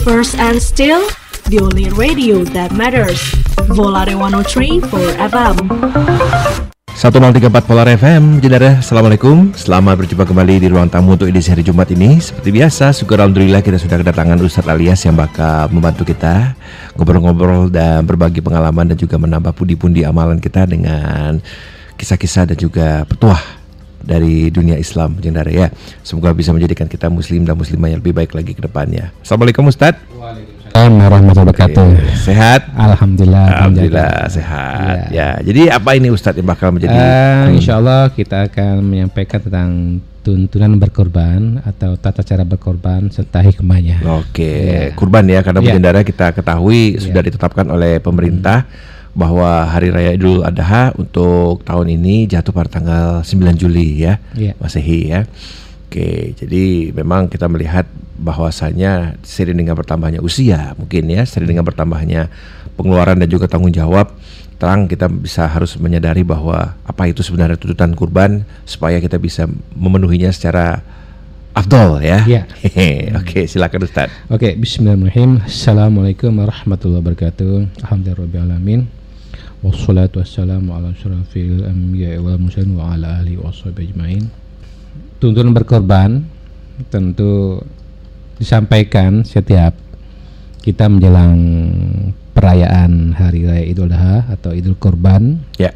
First and still the only radio that matters. Volare 103 for FM. 1034 Polar FM, Jedara, Assalamualaikum Selamat berjumpa kembali di ruang tamu untuk edisi hari Jumat ini Seperti biasa, syukur Alhamdulillah kita sudah kedatangan Ustadz Alias yang bakal membantu kita Ngobrol-ngobrol dan berbagi pengalaman dan juga menambah pundi-pundi amalan kita dengan kisah-kisah dan juga petuah dari dunia Islam Jendara ya Semoga bisa menjadikan kita muslim dan muslimah yang lebih baik lagi ke depannya Assalamualaikum Ustadz Assalamualaikum warahmatullahi wabarakatuh. Sehat? Alhamdulillah. Alhamdulillah sehat. Ya. ya. Jadi apa ini Ustadz yang bakal menjadi? Uh, insya Allah kita akan menyampaikan tentang tuntunan berkorban atau tata cara berkorban serta hikmahnya. Oke, ya. kurban ya karena ya. kita ketahui ya. sudah ditetapkan oleh pemerintah hmm. Bahwa hari raya Idul Adha untuk tahun ini jatuh pada tanggal 9 Juli ya, ya. Masehi ya. Oke, jadi memang kita melihat bahwasanya sering dengan bertambahnya usia mungkin ya, sering dengan bertambahnya pengeluaran dan juga tanggung jawab, terang kita bisa harus menyadari bahwa apa itu sebenarnya tuntutan kurban supaya kita bisa memenuhinya secara afdol ya. ya. Oke, silakan Ustaz. Oke, bismillahirrahmanirrahim. Assalamualaikum warahmatullahi wabarakatuh. Alhamdulillahirabbil Wassalatu wassalamu ala asyrafil anbiya'i wal mursalin wa ala washabihi ajmain tuntunan berkorban tentu disampaikan setiap kita menjelang perayaan hari raya Idul Adha atau Idul Korban. Ya.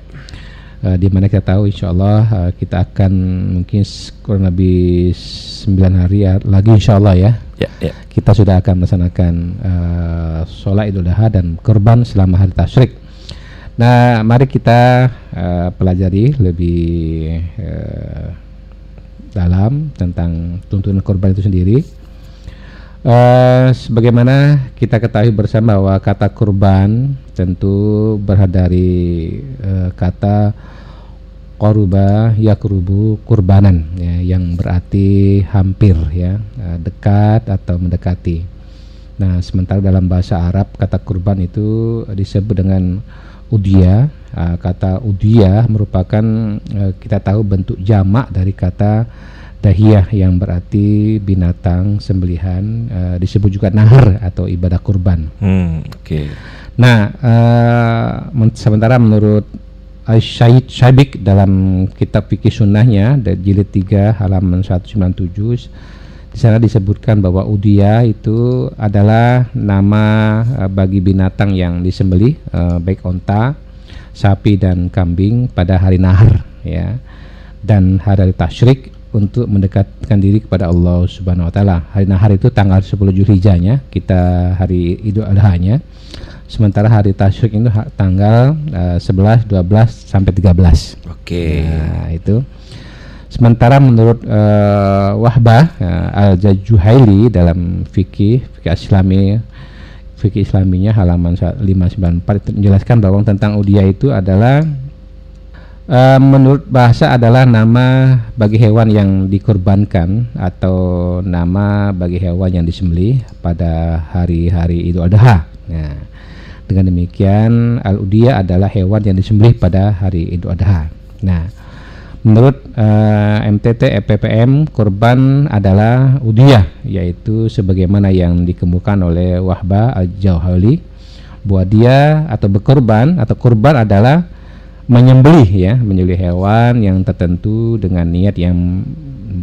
Uh, di mana kita tahu insya Allah uh, kita akan mungkin kurang lebih 9 hari ya, lagi insya Allah ya. Ya, ya. Kita sudah akan melaksanakan uh, sholat Idul Adha dan korban selama hari tasyrik. Nah, mari kita uh, pelajari lebih uh, dalam tentang tuntunan korban itu sendiri. Uh, sebagaimana kita ketahui bersama bahwa kata kurban tentu berasal dari uh, kata koruba yakrubu kurbanan ya, yang berarti hampir ya dekat atau mendekati. Nah sementara dalam bahasa Arab kata kurban itu disebut dengan udia. Uh, kata udia merupakan uh, kita tahu bentuk jamak dari kata dahiyah yang berarti binatang sembelihan uh, disebut juga nahar atau ibadah kurban. Hmm, Oke. Okay. Nah, uh, men sementara menurut Syahid Syabik dalam kitab fikih sunnahnya dari jilid 3 halaman 197 di sana disebutkan bahwa udia itu adalah nama uh, bagi binatang yang disembeli uh, baik onta, sapi dan kambing pada hari nahar ya. Dan hari tasyrik untuk mendekatkan diri kepada Allah Subhanahu wa taala. Hari nahar itu tanggal 10 Zulhijjahnya, kita hari Idul Adha-nya. Sementara hari tasyrik itu tanggal uh, 11, 12 sampai 13. Oke. Okay. Nah, itu. Sementara menurut uh, Wahbah uh, Al-Jajuhaili dalam fikih fikih Islami fikih Islaminya halaman 594 itu menjelaskan bahwa tentang udia itu adalah uh, menurut bahasa adalah nama bagi hewan yang dikorbankan atau nama bagi hewan yang disembelih pada hari-hari Idul Adha. Nah, dengan demikian al-udiyah adalah hewan yang disembelih pada hari Idul Adha. Nah, Menurut uh, eh, MTT EPPM, korban adalah udiyah, yaitu sebagaimana yang dikemukakan oleh Wahba Al-Jauhali, bahwa dia atau berkorban atau korban adalah menyembelih ya, menyembelih hewan yang tertentu dengan niat yang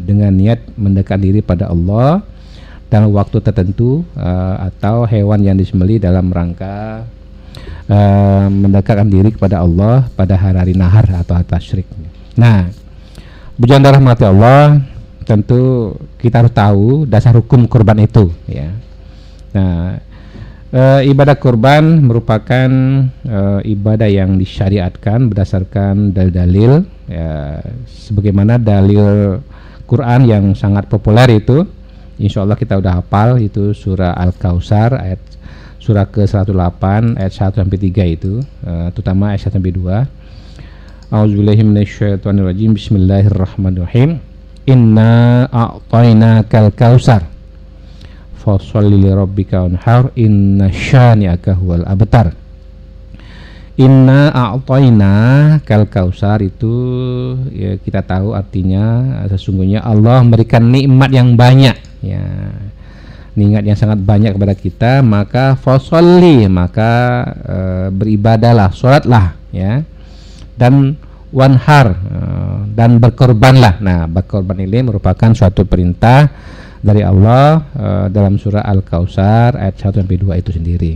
dengan niat mendekat diri pada Allah dalam waktu tertentu uh, atau hewan yang disembelih dalam rangka uh, mendekatkan diri kepada Allah pada hari-hari nahar atau tasyrik. Nah, bujang rahmati Allah tentu kita harus tahu dasar hukum kurban itu ya. Nah, e, ibadah kurban merupakan e, ibadah yang disyariatkan berdasarkan dalil-dalil ya, sebagaimana dalil Quran yang sangat populer itu Insya Allah kita udah hafal itu surah Al-Kausar ayat surah ke-108 ayat 1 sampai 3 itu uh, terutama ayat 1 sampai 2 A'udzubillahiminasyaitonirrajim Bismillahirrahmanirrahim. Inna a'tainakal kausar Fasalli li rabbika wanhar. Inna syani'aka huwal abtar. Inna a'tayna kal kausar itu ya kita tahu artinya sesungguhnya Allah memberikan nikmat yang banyak ya. Niat yang sangat banyak kepada kita maka fasolli maka e, beribadahlah sholatlah ya dan wanhar e, dan berkorbanlah. Nah berkorban ini merupakan suatu perintah dari Allah e, dalam surah Al-Kausar ayat 1 sampai 2 itu sendiri.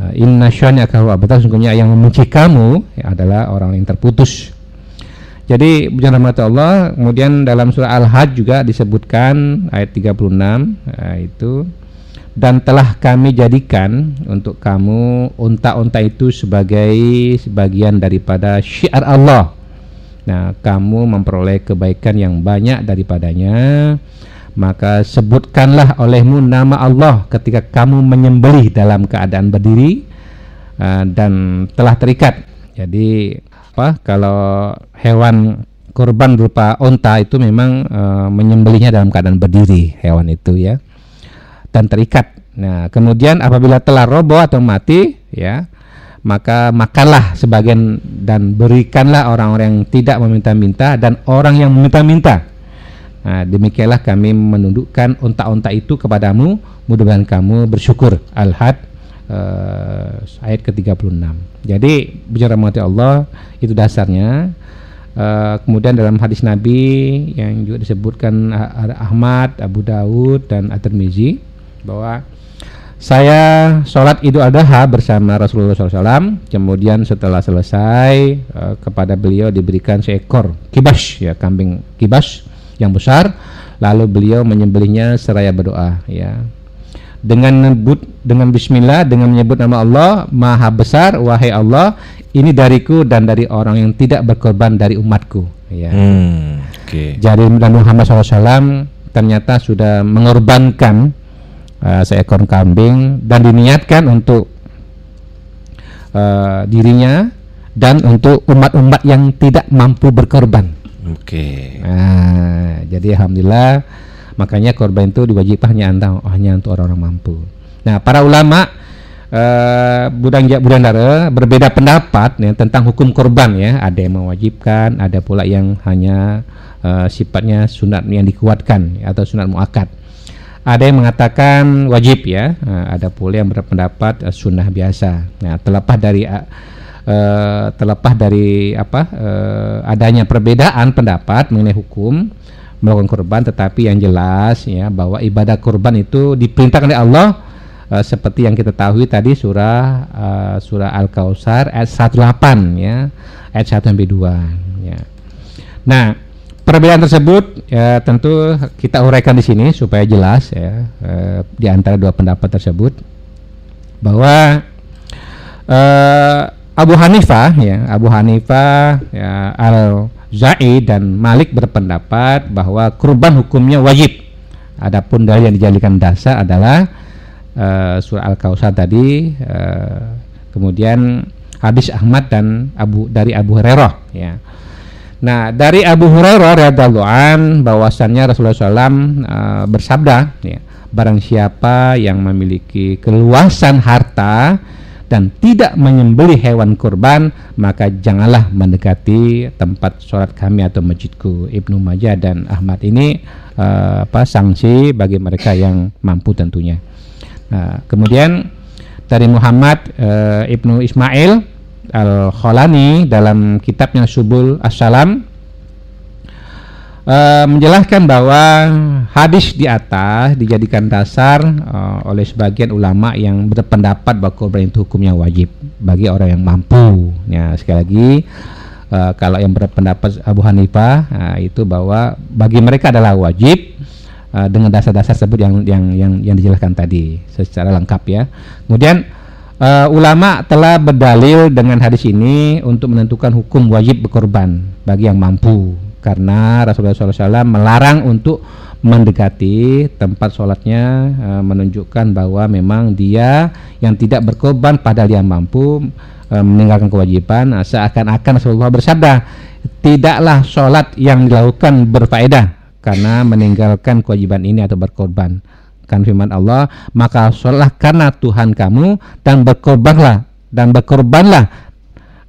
E, inna syani'aka abtar sungguhnya yang membenci kamu adalah orang yang terputus. Jadi bujan rahmat Allah kemudian dalam surah Al-Hajj juga disebutkan ayat 36 nah, itu dan telah kami jadikan untuk kamu unta-unta itu sebagai sebagian daripada syiar Allah. Nah, kamu memperoleh kebaikan yang banyak daripadanya, maka sebutkanlah olehmu nama Allah ketika kamu menyembelih dalam keadaan berdiri uh, dan telah terikat. Jadi apa kalau hewan kurban berupa onta itu memang e, menyembelihnya dalam keadaan berdiri hewan itu ya dan terikat. Nah, kemudian apabila telah roboh atau mati ya, maka makanlah sebagian dan berikanlah orang-orang yang tidak meminta-minta dan orang yang meminta-minta. Nah, demikianlah kami menundukkan onta-onta itu kepadamu, mudah-mudahan kamu bersyukur. Al-Had uh, ayat ke-36. Jadi bicara mati Allah itu dasarnya. Uh, kemudian dalam hadis Nabi yang juga disebutkan Ahmad, Abu Dawud dan At-Tirmizi bahwa saya sholat Idul Adha bersama Rasulullah SAW. Kemudian setelah selesai uh, kepada beliau diberikan seekor kibas ya kambing kibas yang besar. Lalu beliau menyembelihnya seraya berdoa ya dengan menyebut dengan bismillah dengan menyebut nama Allah maha besar wahai Allah ini dariku dan dari orang yang tidak berkorban dari umatku ya hmm, okay. jadi Nabi Muhammad SAW ternyata sudah mengorbankan uh, seekor kambing dan diniatkan untuk uh, dirinya dan untuk umat-umat yang tidak mampu berkorban oke okay. nah, jadi alhamdulillah Makanya korban itu diwajibkan hanya antang, oh, hanya untuk orang-orang mampu. Nah, para ulama uh, budang budandara berbeda pendapat ya, tentang hukum korban ya. Ada yang mewajibkan, ada pula yang hanya uh, sifatnya sunat yang dikuatkan atau sunat muakat. Ada yang mengatakan wajib ya, uh, ada pula yang berpendapat uh, sunnah biasa. Nah, terlepas dari uh, terlepas dari apa adanya perbedaan pendapat mengenai hukum melakukan kurban tetapi yang jelas ya bahwa ibadah kurban itu diperintahkan oleh Allah seperti yang kita tahu tadi surah surah Al-Kautsar ayat 18 ya ayat 1 sampai 2 ya. Nah, perbedaan tersebut ya tentu kita uraikan di sini supaya jelas ya uh, di antara dua pendapat tersebut bahwa uh, Abu Hanifah ya Abu Hanifah ya al Za'i dan Malik berpendapat bahwa kurban hukumnya wajib. Adapun dari yang dijadikan dasar adalah uh, surah Al-Kausar tadi, uh, kemudian hadis Ahmad dan Abu dari Abu Hurairah ya. Nah, dari Abu Hurairah radhiyallahu an bahwasannya Rasulullah SAW uh, bersabda ya, barang siapa yang memiliki keluasan harta dan tidak menyembelih hewan kurban maka janganlah mendekati tempat sholat kami atau masjidku. Ibnu Majah dan Ahmad ini uh, apa sanksi bagi mereka yang mampu tentunya. Nah, kemudian dari Muhammad uh, Ibnu Ismail Al-Kholani dalam kitabnya Subul Assalam uh, menjelaskan bahwa hadis di atas dijadikan dasar uh, oleh sebagian ulama yang berpendapat bahwa korban itu hukumnya wajib bagi orang yang mampu. Ya, sekali lagi uh, kalau yang berpendapat Abu Hanifah uh, itu bahwa bagi mereka adalah wajib uh, dengan dasar-dasar tersebut yang yang yang yang dijelaskan tadi secara lengkap ya. Kemudian uh, ulama telah berdalil dengan hadis ini untuk menentukan hukum wajib berkorban bagi yang mampu. Karena Rasulullah SAW melarang untuk mendekati tempat sholatnya e, menunjukkan bahwa memang dia yang tidak berkorban pada yang mampu e, meninggalkan kewajiban seakan-akan Rasulullah bersabda tidaklah sholat yang dilakukan berfaedah karena meninggalkan kewajiban ini atau berkorban kan firman Allah maka sholatlah karena Tuhan kamu dan berkorbanlah dan berkorbanlah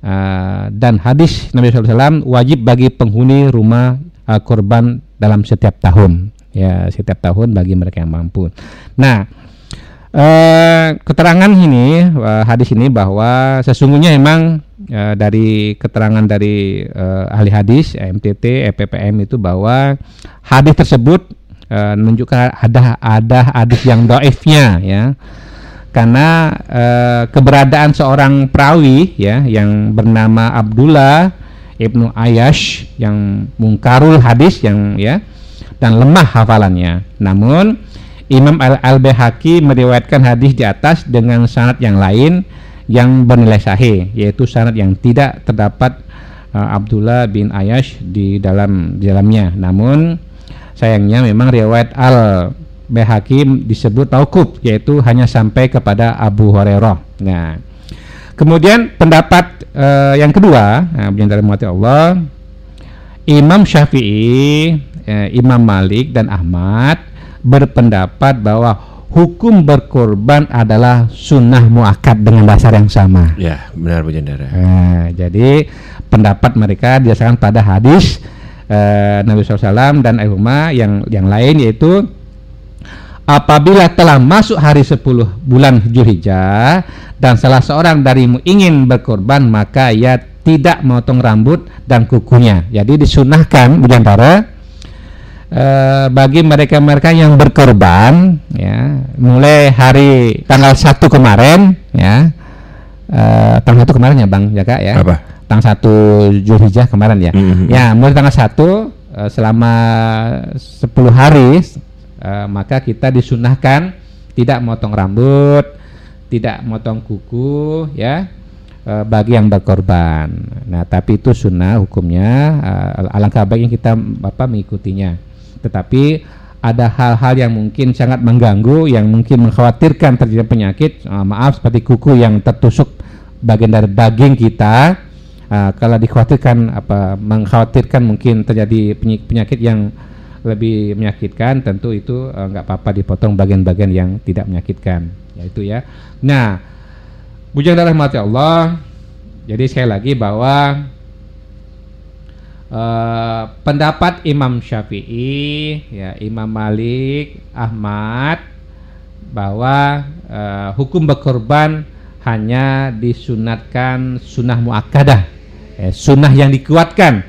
Uh, dan hadis Nabi SAW wajib bagi penghuni rumah uh, korban dalam setiap tahun. ya setiap tahun bagi mereka yang mampu. Nah, eh, keterangan ini eh, hadis ini bahwa sesungguhnya memang eh, dari keterangan dari ahli hadis MTT EPPM itu bahwa hadis tersebut eh, menunjukkan ada ada hadis yang doifnya ya karena eh, keberadaan seorang perawi ya yang bernama Abdullah ibnu Ayash yang mungkarul hadis yang ya dan lemah hafalannya. Namun Imam Al-Baihaqi meriwayatkan hadis di atas dengan sanad yang lain yang bernilai sahih yaitu sanad yang tidak terdapat uh, Abdullah bin Ayash di dalam di dalamnya. Namun sayangnya memang riwayat Al Baihaqi disebut taukub yaitu hanya sampai kepada Abu Hurairah. Nah, kemudian pendapat uh, yang kedua, nah, dari Allah, Imam Syafi'i eh, Imam Malik dan Ahmad berpendapat bahwa hukum berkorban adalah sunnah muakkad dengan dasar yang sama. Ya, benar Bu. Nah, jadi pendapat mereka didasarkan pada hadis eh, Nabi SAW dan Umar yang yang lain yaitu apabila telah masuk hari 10 bulan Zulhijjah dan salah seorang darimu ingin berkorban maka ia tidak memotong rambut dan kukunya. Jadi disunahkan Bujantara Eh, bagi mereka-mereka yang berkorban ya mulai hari tanggal satu kemarin ya uh, tanggal satu kemarin ya bang kak ya apa tanggal satu Julhijjah kemarin ya mm-hmm. ya mulai tanggal satu uh, selama 10 hari uh, maka kita disunahkan tidak motong rambut tidak motong kuku ya bagi yang berkorban. Nah, tapi itu sunnah hukumnya. Uh, alangkah baiknya kita apa mengikutinya tetapi ada hal-hal yang mungkin sangat mengganggu yang mungkin mengkhawatirkan terjadi penyakit uh, maaf seperti kuku yang tertusuk bagian dari daging kita uh, kalau dikhawatirkan apa mengkhawatirkan mungkin terjadi penyakit yang lebih menyakitkan tentu itu uh, nggak uh, apa-apa dipotong bagian-bagian yang tidak menyakitkan yaitu ya. Nah bujang darah mati Allah jadi sekali lagi bahwa Uh, pendapat Imam Syafi'i, ya Imam Malik, Ahmad bahwa uh, hukum berkorban hanya disunatkan sunnah muakkadah, eh, sunnah yang dikuatkan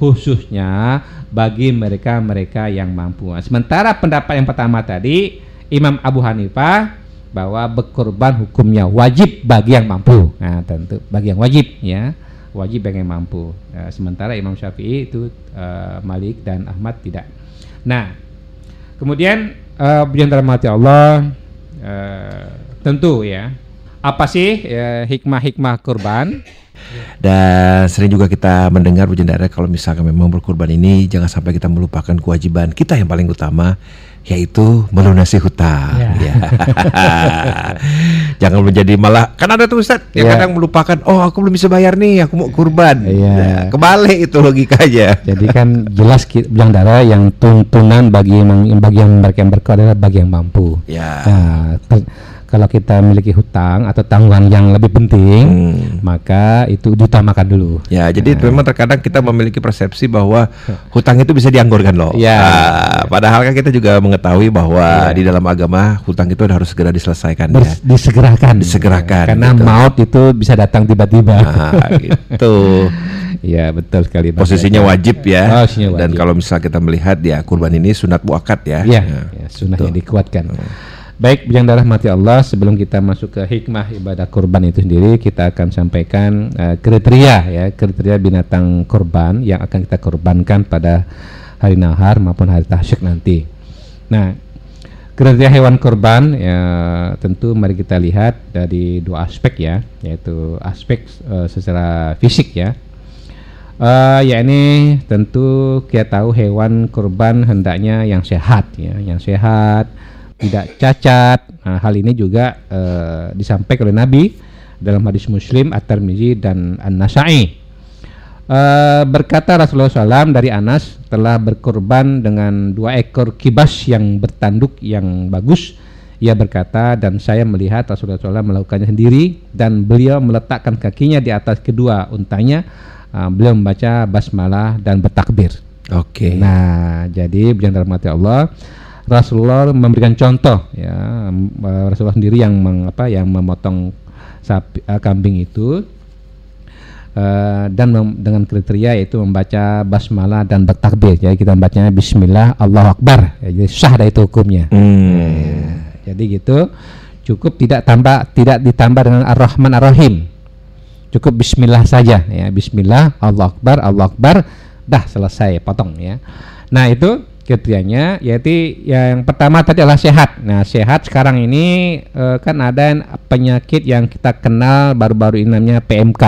khususnya bagi mereka-mereka yang mampu. Sementara pendapat yang pertama tadi Imam Abu Hanifah bahwa berkorban hukumnya wajib bagi yang mampu. Nah, tentu bagi yang wajib ya wajib bagi yang mampu. Uh, sementara Imam Syafi'i itu uh, Malik dan Ahmad tidak. Nah, kemudian uh, mati Allah uh, tentu ya apa sih hikmah-hikmah kurban? Dan sering juga kita mendengar Bu kalau misalkan memang berkurban ini jangan sampai kita melupakan kewajiban kita yang paling utama yaitu melunasi hutang. Ya. ya. Jangan menjadi malah kan ada tuh Ustaz yang ya. kadang melupakan oh aku belum bisa bayar nih aku mau kurban. Ya. Nah, kebalik itu logikanya. Jadi kan jelas bilang darah yang tuntunan bagi yang bagi yang mereka yang adalah bagi yang mampu. Ya. Nah, kalau kita memiliki hutang atau tanggungan yang lebih penting, hmm. maka itu diutamakan dulu. Ya, jadi nah. memang terkadang kita memiliki persepsi bahwa hutang itu bisa dianggurkan loh. Ya. Nah, padahal kan kita juga mengetahui bahwa ya. di dalam agama hutang itu harus segera diselesaikan ya. Disegerakan. Disegerakan. Karena gitu. maut itu bisa datang tiba-tiba. Nah, gitu. Ya betul sekali. Posisinya wajib ya. Oh, wajib. Dan kalau misal kita melihat ya kurban ini sunat muakat ya. Iya. Ya, ya, sunat yang dikuatkan. Hmm. Baik, yang darah mati Allah, sebelum kita masuk ke hikmah ibadah kurban itu sendiri, kita akan sampaikan uh, kriteria ya, kriteria binatang kurban yang akan kita korbankan pada hari nahar maupun hari tasyik nanti. Nah, kriteria hewan kurban ya tentu mari kita lihat dari dua aspek ya, yaitu aspek uh, secara fisik ya. Uh, ya ini tentu kita tahu hewan kurban hendaknya yang sehat ya, yang sehat tidak cacat. Nah, hal ini juga uh, disampaikan oleh Nabi dalam hadis Muslim, At-Tirmizi dan An-Nasa'i. Uh, berkata Rasulullah SAW dari Anas telah berkorban dengan dua ekor kibas yang bertanduk yang bagus. Ia berkata dan saya melihat Rasulullah SAW melakukannya sendiri dan beliau meletakkan kakinya di atas kedua untanya. Uh, beliau membaca basmalah dan bertakbir. Oke. Okay. Nah, jadi berjantan mati Allah Rasulullah memberikan contoh ya Rasulullah sendiri yang meng, apa yang memotong sapi uh, kambing itu uh, dan dengan kriteria yaitu membaca basmalah dan bertakbir. Jadi kita membacanya Bismillah Allah Akbar. Ya, jadi sah dari itu hukumnya. Hmm. ya, jadi gitu cukup tidak tambah tidak ditambah dengan Ar-Rahman Ar-Rahim. Cukup Bismillah saja ya Bismillah Allah Akbar Allah Akbar dah selesai potong ya. Nah itu kriterianya yaitu yang pertama tadi adalah sehat. Nah, sehat sekarang ini e, kan ada penyakit yang kita kenal baru-baru ini namanya PMK.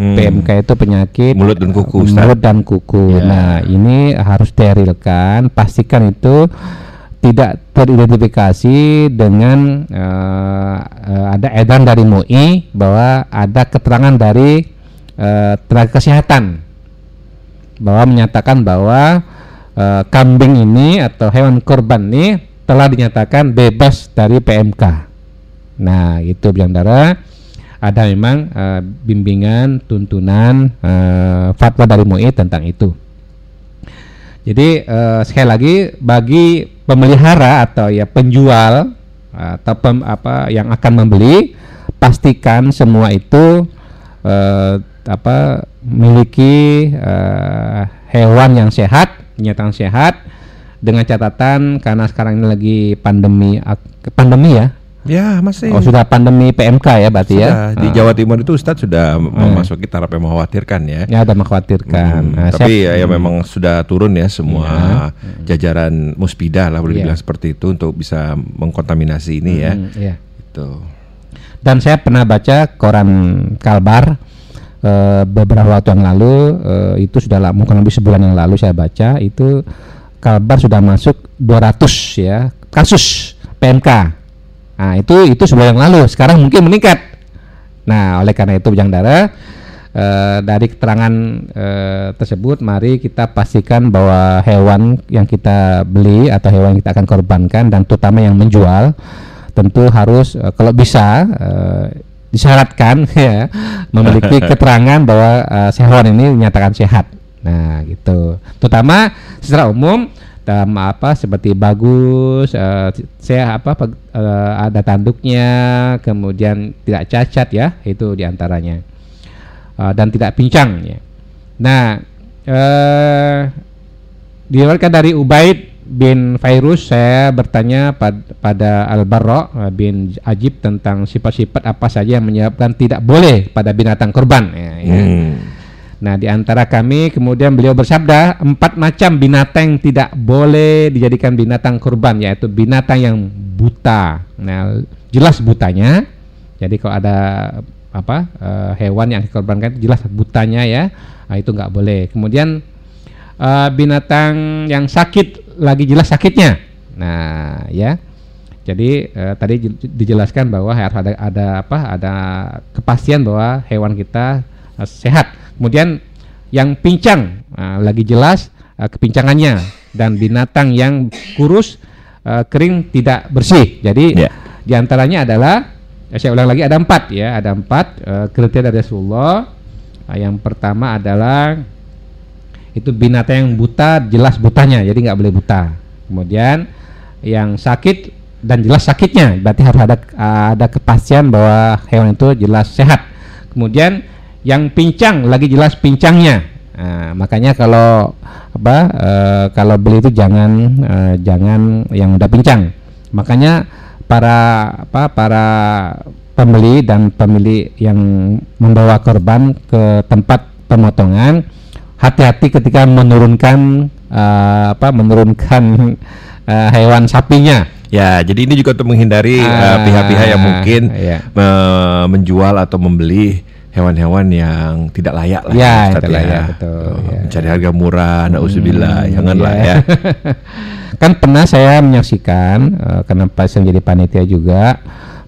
Hmm. PMK itu penyakit mulut dan kuku. Ustaz. Mulut dan kuku. Yeah. Nah, ini harus sterilkan, pastikan itu tidak teridentifikasi dengan uh, uh, ada edan dari MUI bahwa ada keterangan dari uh, tenaga kesehatan bahwa menyatakan bahwa uh, kambing ini atau hewan korban ini telah dinyatakan bebas dari PMK. Nah, itu Biandara ada memang uh, bimbingan, tuntunan, uh, fatwa dari MUI tentang itu. Jadi uh, sekali lagi bagi pemelihara atau ya penjual atau pem, apa yang akan membeli pastikan semua itu uh, apa memiliki uh, hewan yang sehat kenyataan sehat dengan catatan karena sekarang ini lagi pandemi pandemi ya Ya masih. Oh sudah pandemi PMK ya berarti ya? sudah. ya. Di Jawa Timur itu Ustadz sudah hmm. memasuki taraf yang mengkhawatirkan ya. Ya ada mengkhawatirkan. Hmm, nah, tapi ya, ya memang sudah turun ya semua ya. jajaran muspida lah boleh ya. dibilang seperti itu untuk bisa mengkontaminasi ini ya. hmm, ya. ya. Itu. Dan saya pernah baca koran Kalbar uh, beberapa waktu yang lalu uh, itu sudah lama mungkin lebih sebulan yang lalu saya baca itu Kalbar sudah masuk 200 ya kasus PMK. Nah, itu itu sebulan yang lalu, sekarang mungkin meningkat. Nah, oleh karena itu Bujang Dara uh, dari keterangan uh, tersebut mari kita pastikan bahwa hewan yang kita beli atau hewan yang kita akan korbankan dan terutama yang menjual tentu harus uh, kalau bisa uh, disyaratkan ya memiliki keterangan bahwa uh, hewan ini dinyatakan sehat. Nah, gitu. Terutama secara umum dalam apa seperti bagus, uh, saya apa uh, ada tanduknya, kemudian tidak cacat ya, itu di antaranya. Uh, dan tidak pincang ya. Nah, uh, diriwayatkan dari Ubaid bin Fairuz saya bertanya pad pada Al-Barra eh, bin Ajib tentang sifat-sifat apa saja yang menyebabkan tidak boleh pada binatang kurban ya, ya. Hmm. Nah, di antara kami kemudian beliau bersabda empat macam binatang tidak boleh dijadikan binatang kurban yaitu binatang yang buta. Nah, jelas butanya. Jadi kalau ada apa uh, hewan yang dikorbankan jelas butanya ya. Nah, itu nggak boleh. Kemudian uh, binatang yang sakit lagi jelas sakitnya. Nah, ya. Jadi uh, tadi dijelaskan bahwa harus ada ada apa? Ada kepastian bahwa hewan kita uh, sehat. Kemudian yang pincang uh, lagi jelas uh, kepincangannya dan binatang yang kurus uh, kering tidak bersih. Jadi yeah. di antaranya adalah saya ulang lagi ada empat ya, ada empat uh, kriteria dari Rasulullah. Uh, yang pertama adalah itu binatang yang buta jelas butanya jadi nggak boleh buta. Kemudian yang sakit dan jelas sakitnya berarti harus ada ada kepastian bahwa hewan itu jelas sehat. Kemudian yang pincang lagi jelas pincangnya. Nah, makanya kalau apa e, kalau beli itu jangan e, jangan yang udah pincang. Makanya para apa para pembeli dan pemilik yang membawa korban ke tempat pemotongan hati-hati ketika menurunkan uh, apa menurunkan uh, hewan sapinya. Ya, jadi ini juga untuk menghindari uh, pihak-pihak uh, yang mungkin yeah. me menjual atau membeli hewan-hewan yang tidak layak lah. Ya, tidak ya. layak betul. Ya. Mencari harga murah, hmm, nauzubillah, janganlah ya. ya. kan pernah saya menyaksikan uh, karena pas jadi panitia juga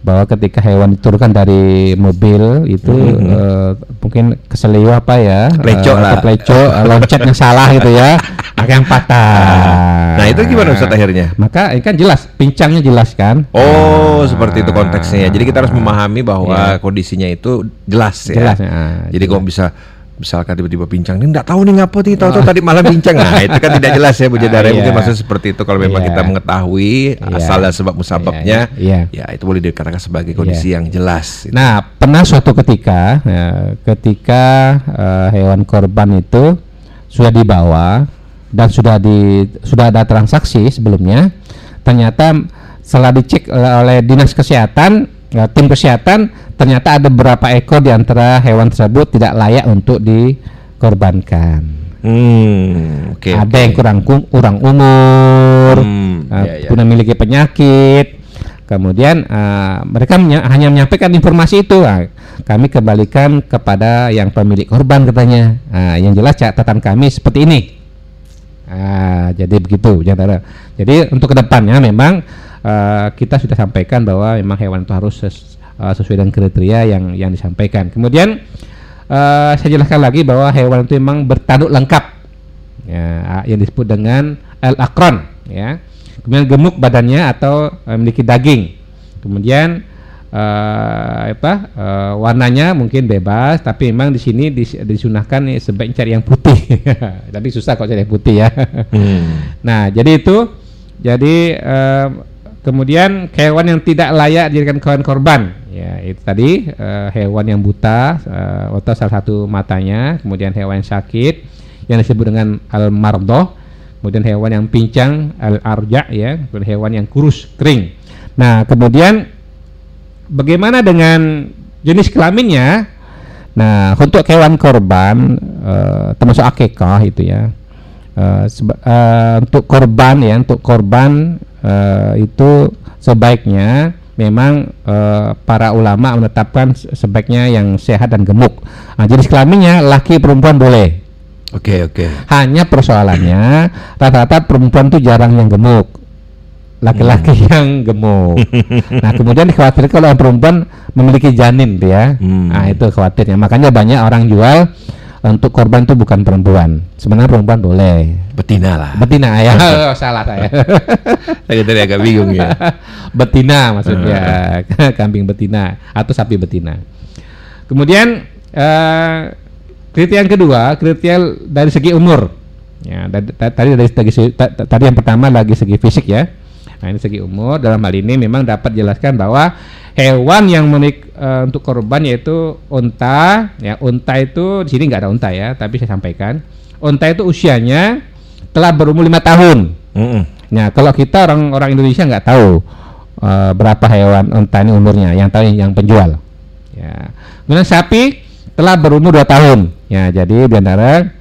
bahwa ketika hewan diturunkan dari mobil itu mm-hmm. uh, mungkin keseliu apa ya pleco uh, lah. pleco uh, loncatnya salah gitu ya maka yang patah. Nah itu gimana Ustaz akhirnya? Maka ini kan jelas pincangnya jelas kan? Oh nah, seperti itu konteksnya. Jadi kita harus memahami bahwa yeah. kondisinya itu jelas ya. Jelas, nah, jadi kalau bisa misalkan tiba-tiba pincang ini nggak tahu nih ngapa nih tahu-tahu oh. tadi malam pincang nah itu kan tidak jelas ya Bu Jadara ah, mungkin maksud seperti itu kalau memang yeah. kita mengetahui yeah. asal dan sebab musababnya yeah. Yeah. ya itu boleh dikatakan sebagai kondisi yeah. yang jelas gitu. nah pernah suatu ketika ya, ketika uh, hewan korban itu sudah dibawa dan sudah di sudah ada transaksi sebelumnya ternyata setelah dicek oleh dinas kesehatan ya, tim kesehatan ternyata ada beberapa ekor di antara hewan tersebut tidak layak untuk dikorbankan. Hmm, okay, ada okay. yang kurang kurang umur, hmm, uh, yeah, yeah. memiliki penyakit. Kemudian uh, mereka menya hanya menyampaikan informasi itu. Uh, kami kembalikan kepada yang pemilik korban katanya. Uh, yang jelas catatan kami seperti ini. Uh, jadi begitu, Jadi untuk ke depannya memang uh, kita sudah sampaikan bahwa memang hewan itu harus ses uh, sesuai dengan kriteria yang yang disampaikan. Kemudian uh, saya jelaskan lagi bahwa hewan itu memang bertanduk lengkap, ya, yang disebut dengan al akron, ya. Kemudian gemuk badannya atau uh, memiliki daging. Kemudian uh, apa uh, warnanya mungkin bebas, tapi memang di sini dis, disunahkan nih, sebaiknya cari yang putih. tapi susah kok cari yang putih ya. hmm. Nah jadi itu jadi uh, Kemudian hewan yang tidak layak dijadikan hewan korban, ya itu tadi uh, hewan yang buta uh, atau salah satu matanya, kemudian hewan yang sakit yang disebut dengan al mardoh, kemudian hewan yang pincang al arja ya, kemudian hewan yang kurus kering. Nah kemudian bagaimana dengan jenis kelaminnya? Nah untuk hewan korban uh, termasuk akekah itu ya. Uh, uh, untuk korban ya untuk korban uh, itu sebaiknya memang uh, para ulama menetapkan sebaiknya yang sehat dan gemuk. Nah, jenis kelaminnya laki perempuan boleh. Oke okay, oke. Okay. Hanya persoalannya rata-rata perempuan tuh jarang yang gemuk, laki-laki hmm. yang gemuk. nah kemudian dikhawatirkan kalau perempuan memiliki janin, ya. Hmm. Nah itu khawatirnya. Makanya banyak orang jual untuk korban itu bukan perempuan. Sebenarnya perempuan boleh. Betina lah. Betina ya. oh, salah saya. saya tadi agak bingung ya. betina maksudnya kambing betina atau sapi betina. Kemudian uh, kriteria yang kedua, kriteria dari segi umur. Ya, tadi dari segi tadi yang pertama lagi segi fisik ya. Nah, ini segi umur. Dalam hal ini memang dapat jelaskan bahwa hewan yang menik uh, untuk korban yaitu unta ya unta itu di sini nggak ada unta ya tapi saya sampaikan. Unta itu usianya telah berumur lima tahun. Mm -hmm. nah kalau kita orang orang Indonesia nggak tahu uh, berapa hewan unta ini umurnya yang tahu yang penjual. Ya. Kemudian sapi telah berumur dua tahun. Ya jadi di antara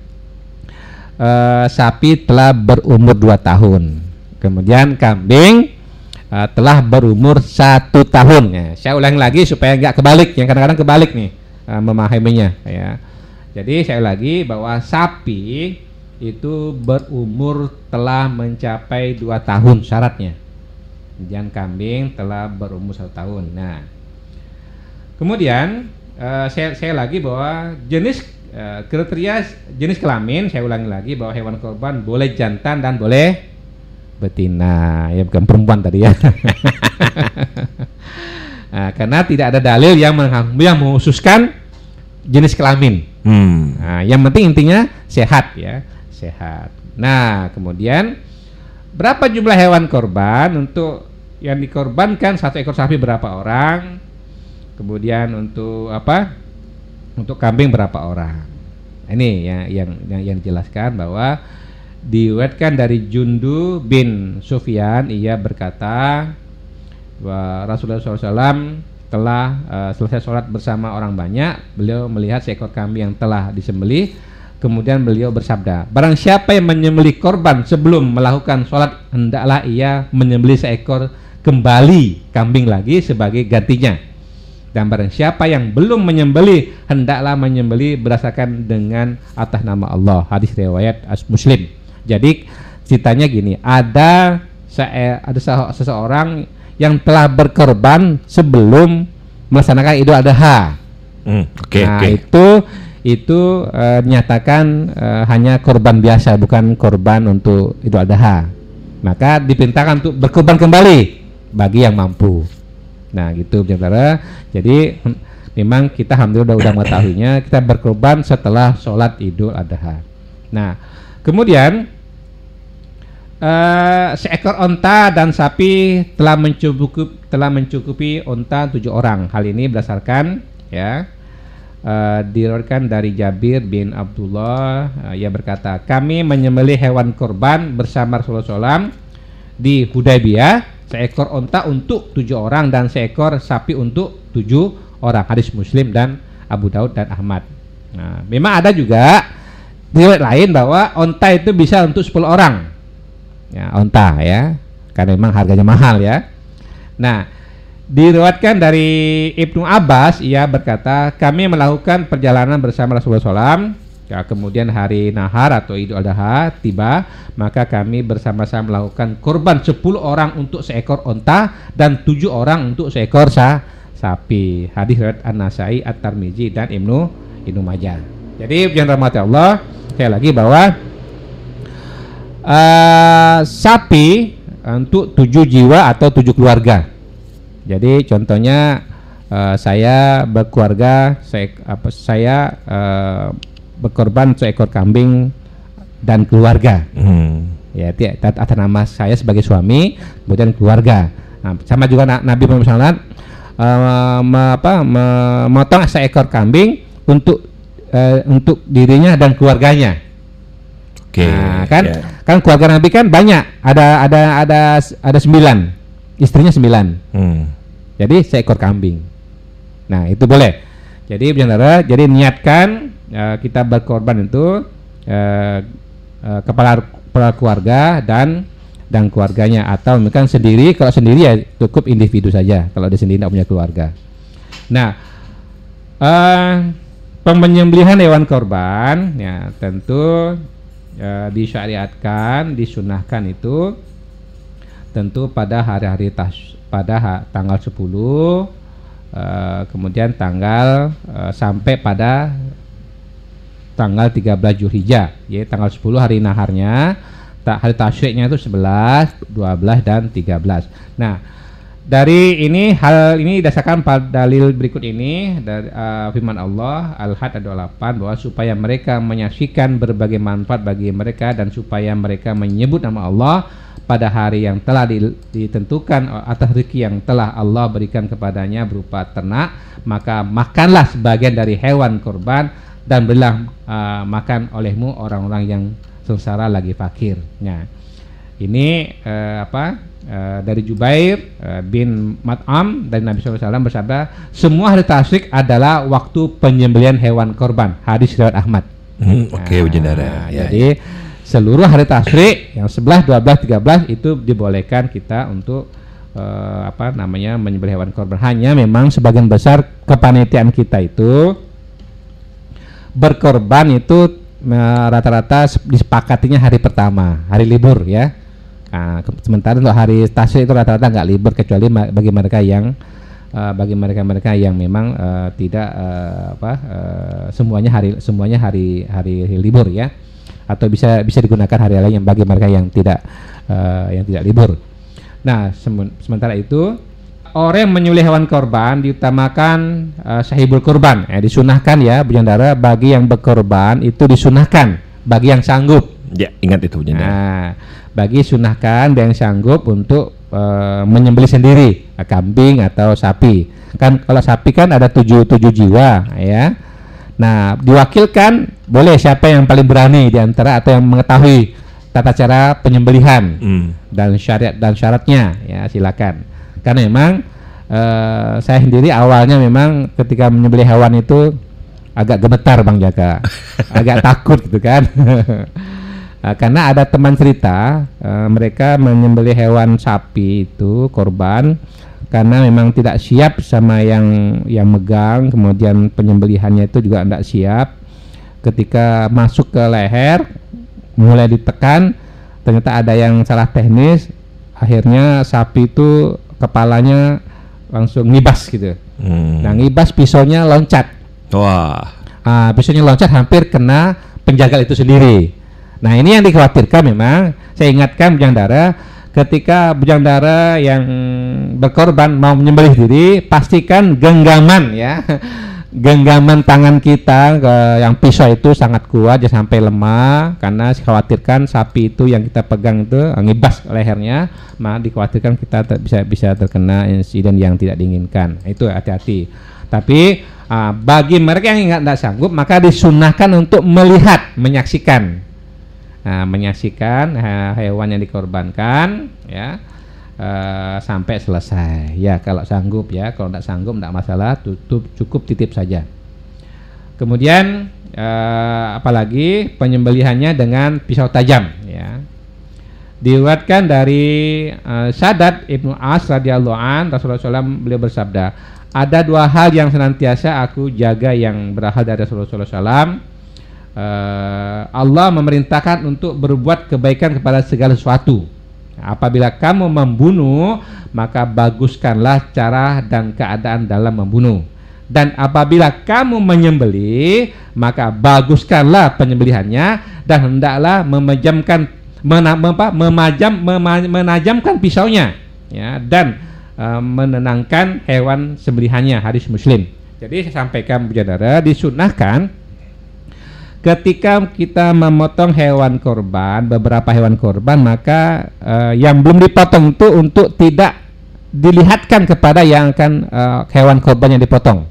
uh, sapi telah berumur dua tahun kemudian kambing uh, telah berumur satu tahun. Ya, saya ulang lagi supaya nggak kebalik, yang kadang-kadang kebalik nih uh, memahaminya. Ya. Jadi saya lagi bahwa sapi itu berumur telah mencapai dua tahun syaratnya. Dan kambing telah berumur satu tahun. Nah, kemudian uh, saya, saya lagi bahwa jenis kriteria jenis kelamin saya ulangi lagi bahwa hewan korban boleh jantan dan boleh betina. Ya bukan perempuan tadi ya. Nah, karena tidak ada dalil yang yang menghususkan jenis kelamin. Hmm. nah, yang penting intinya sehat ya sehat. Nah kemudian berapa jumlah hewan korban? Untuk yang dikorbankan satu ekor sapi berapa orang? Kemudian untuk apa? Untuk kambing berapa orang? Ini ya yang yang, yang dijelaskan bahwa diwetkan dari Jundu bin Sufyan ia berkata Rasulullah SAW telah uh, selesai sholat bersama orang banyak beliau melihat seekor kambing yang telah disembelih kemudian beliau bersabda barang siapa yang menyembelih korban sebelum melakukan sholat hendaklah ia menyembelih seekor kembali kambing lagi sebagai gantinya. Dan barang siapa yang belum menyembelih hendaklah menyembelih berdasarkan dengan atas nama Allah hadis riwayat Muslim jadi ceritanya gini, ada ada seseorang yang telah berkorban sebelum melaksanakan Idul Adha. Hmm, okay, nah okay. itu itu uh, nyatakan uh, hanya korban biasa bukan korban untuk Idul Adha. Maka diperintahkan untuk berkorban kembali bagi yang mampu. Nah gitu saudara. Jadi memang kita alhamdulillah udah, udah mengetahuinya kita berkorban setelah sholat idul adha nah kemudian uh, seekor onta dan sapi telah mencukupi telah mencukupi onta tujuh orang hal ini berdasarkan ya uh, diriwayatkan dari Jabir bin Abdullah uh, ia berkata kami menyembelih hewan korban bersama Rasulullah SAW di Hudaybiyah seekor onta untuk tujuh orang dan seekor sapi untuk tujuh orang hadis Muslim dan Abu Daud dan Ahmad. Nah, memang ada juga riwayat lain bahwa onta itu bisa untuk 10 orang. Ya, onta ya. Karena memang harganya mahal ya. Nah, diriwayatkan dari Ibnu Abbas ia berkata, "Kami melakukan perjalanan bersama Rasulullah SAW Ya, kemudian hari Nahar atau Idul Adha tiba, maka kami bersama-sama melakukan kurban 10 orang untuk seekor onta dan tujuh orang untuk seekor sa sapi. Hadis riwayat An-Nasai, At-Tirmizi dan Ibnu Ibnu Majah. Jadi jangan rahmati Allah, sekali lagi bahwa uh, sapi untuk tujuh jiwa atau tujuh keluarga. Jadi contohnya uh, saya berkeluarga, saya apa saya uh, berkorban seekor kambing dan keluarga. Hmm. Ya, atas nama saya sebagai suami, kemudian keluarga. Nah, sama juga Nabi Muhammad SAW uh, me, apa, memotong seekor kambing untuk uh, untuk dirinya dan keluarganya. Oke. Okay, nah, kan yeah. kan keluarga Nabi kan banyak. Ada ada ada ada sembilan. Istrinya sembilan. Hmm. Jadi seekor kambing. Nah, itu boleh. Jadi saudara, jadi niatkan uh, kita berkorban itu uh, uh, kepala kepala keluarga dan dan keluarganya atau mungkin sendiri kalau sendiri ya cukup individu saja kalau dia sendiri tidak punya keluarga. Nah, uh, penyembelihan hewan korban ya tentu uh, disyariatkan, disunahkan itu tentu pada hari-hari tas pada ha, tanggal 10 uh, kemudian tanggal uh, sampai pada tanggal 13 Julhijjah ya tanggal 10 hari naharnya tak hari tasyriknya itu 11, 12 dan 13. Nah, dari ini hal ini didasarkan pada dalil berikut ini dari uh, firman Allah Al-Had 28 bahwa supaya mereka menyaksikan berbagai manfaat bagi mereka dan supaya mereka menyebut nama Allah pada hari yang telah ditentukan atas rezeki yang telah Allah berikan kepadanya berupa ternak maka makanlah sebagian dari hewan kurban dan berilah uh, makan olehmu orang-orang yang sengsara lagi fakir. Nah, ini uh, apa uh, dari Jubair uh, bin Mat'am dari Nabi SAW bersabda, semua hari tasyrik adalah waktu penyembelian hewan korban. Hadis riwayat Ahmad. Hmm, Oke, okay, nah, ya, jadi ya. seluruh hari tasyrik yang 11, 12, 13 itu dibolehkan kita untuk uh, apa namanya menyembelih hewan korban. Hanya memang sebagian besar kepanitiaan kita itu berkorban itu rata-rata disepakatinya hari pertama, hari libur ya. Nah, sementara untuk hari tasya itu rata-rata nggak libur kecuali bagi mereka yang uh, bagi mereka-mereka yang memang uh, tidak uh, apa uh, semuanya hari semuanya hari hari libur ya. Atau bisa bisa digunakan hari lain yang bagi mereka yang tidak uh, yang tidak libur. Nah, sementara itu orang yang menyembelih hewan korban diutamakan uh, sahibul kurban. Ya disunahkan ya Bujandara bagi yang berkorban itu disunahkan bagi yang sanggup. Ya ingat itu Bujandara nah, bagi sunahkan yang sanggup untuk uh, menyembelih sendiri uh, kambing atau sapi kan kalau sapi kan ada tujuh tujuh jiwa ya nah diwakilkan boleh siapa yang paling berani di antara atau yang mengetahui tata cara penyembelihan hmm. dan syariat dan syaratnya ya silakan karena memang uh, saya sendiri awalnya memang ketika menyembelih hewan itu agak gemetar Bang Jaka, agak takut gitu kan. uh, karena ada teman cerita uh, mereka menyembelih hewan sapi itu korban karena memang tidak siap sama yang yang megang kemudian penyembelihannya itu juga tidak siap ketika masuk ke leher mulai ditekan ternyata ada yang salah teknis akhirnya sapi itu kepalanya langsung ngibas gitu. Hmm. Nah ngibas pisaunya loncat. Wah. Ah, pisaunya loncat hampir kena penjagal itu sendiri. Nah ini yang dikhawatirkan memang. Saya ingatkan yang darah ketika bujang dara yang berkorban mau menyembelih diri pastikan genggaman ya. Genggaman tangan kita ke yang pisau itu sangat kuat jangan sampai lemah karena dikhawatirkan sapi itu yang kita pegang itu ngibas lehernya maka dikhawatirkan kita ter, bisa bisa terkena insiden yang tidak diinginkan. Itu hati-hati. Tapi uh, bagi mereka yang tidak sanggup maka disunahkan untuk melihat menyaksikan Nah, menyaksikan hewan yang dikorbankan ya uh, sampai selesai. Ya, kalau sanggup ya, kalau tidak sanggup tidak masalah, tutup cukup titip saja. Kemudian uh, apalagi penyembelihannya dengan pisau tajam ya. Diriwayatkan dari uh, Sadat Ibnu As radhiyallahu an Rasulullah SAW beliau bersabda, ada dua hal yang senantiasa aku jaga yang berasal dari Rasulullah SAW uh, Allah memerintahkan untuk berbuat kebaikan kepada segala sesuatu. Apabila kamu membunuh, maka baguskanlah cara dan keadaan dalam membunuh. Dan apabila kamu menyembelih, maka baguskanlah penyembelihannya dan hendaklah memejamkan mena, memajam mema, menajamkan pisaunya ya dan uh, menenangkan hewan sembelihannya hadis Muslim. Jadi saya sampaikan Bujadara disunahkan ketika kita memotong hewan korban, beberapa hewan korban, maka uh, yang belum dipotong itu untuk tidak dilihatkan kepada yang akan uh, hewan korban yang dipotong.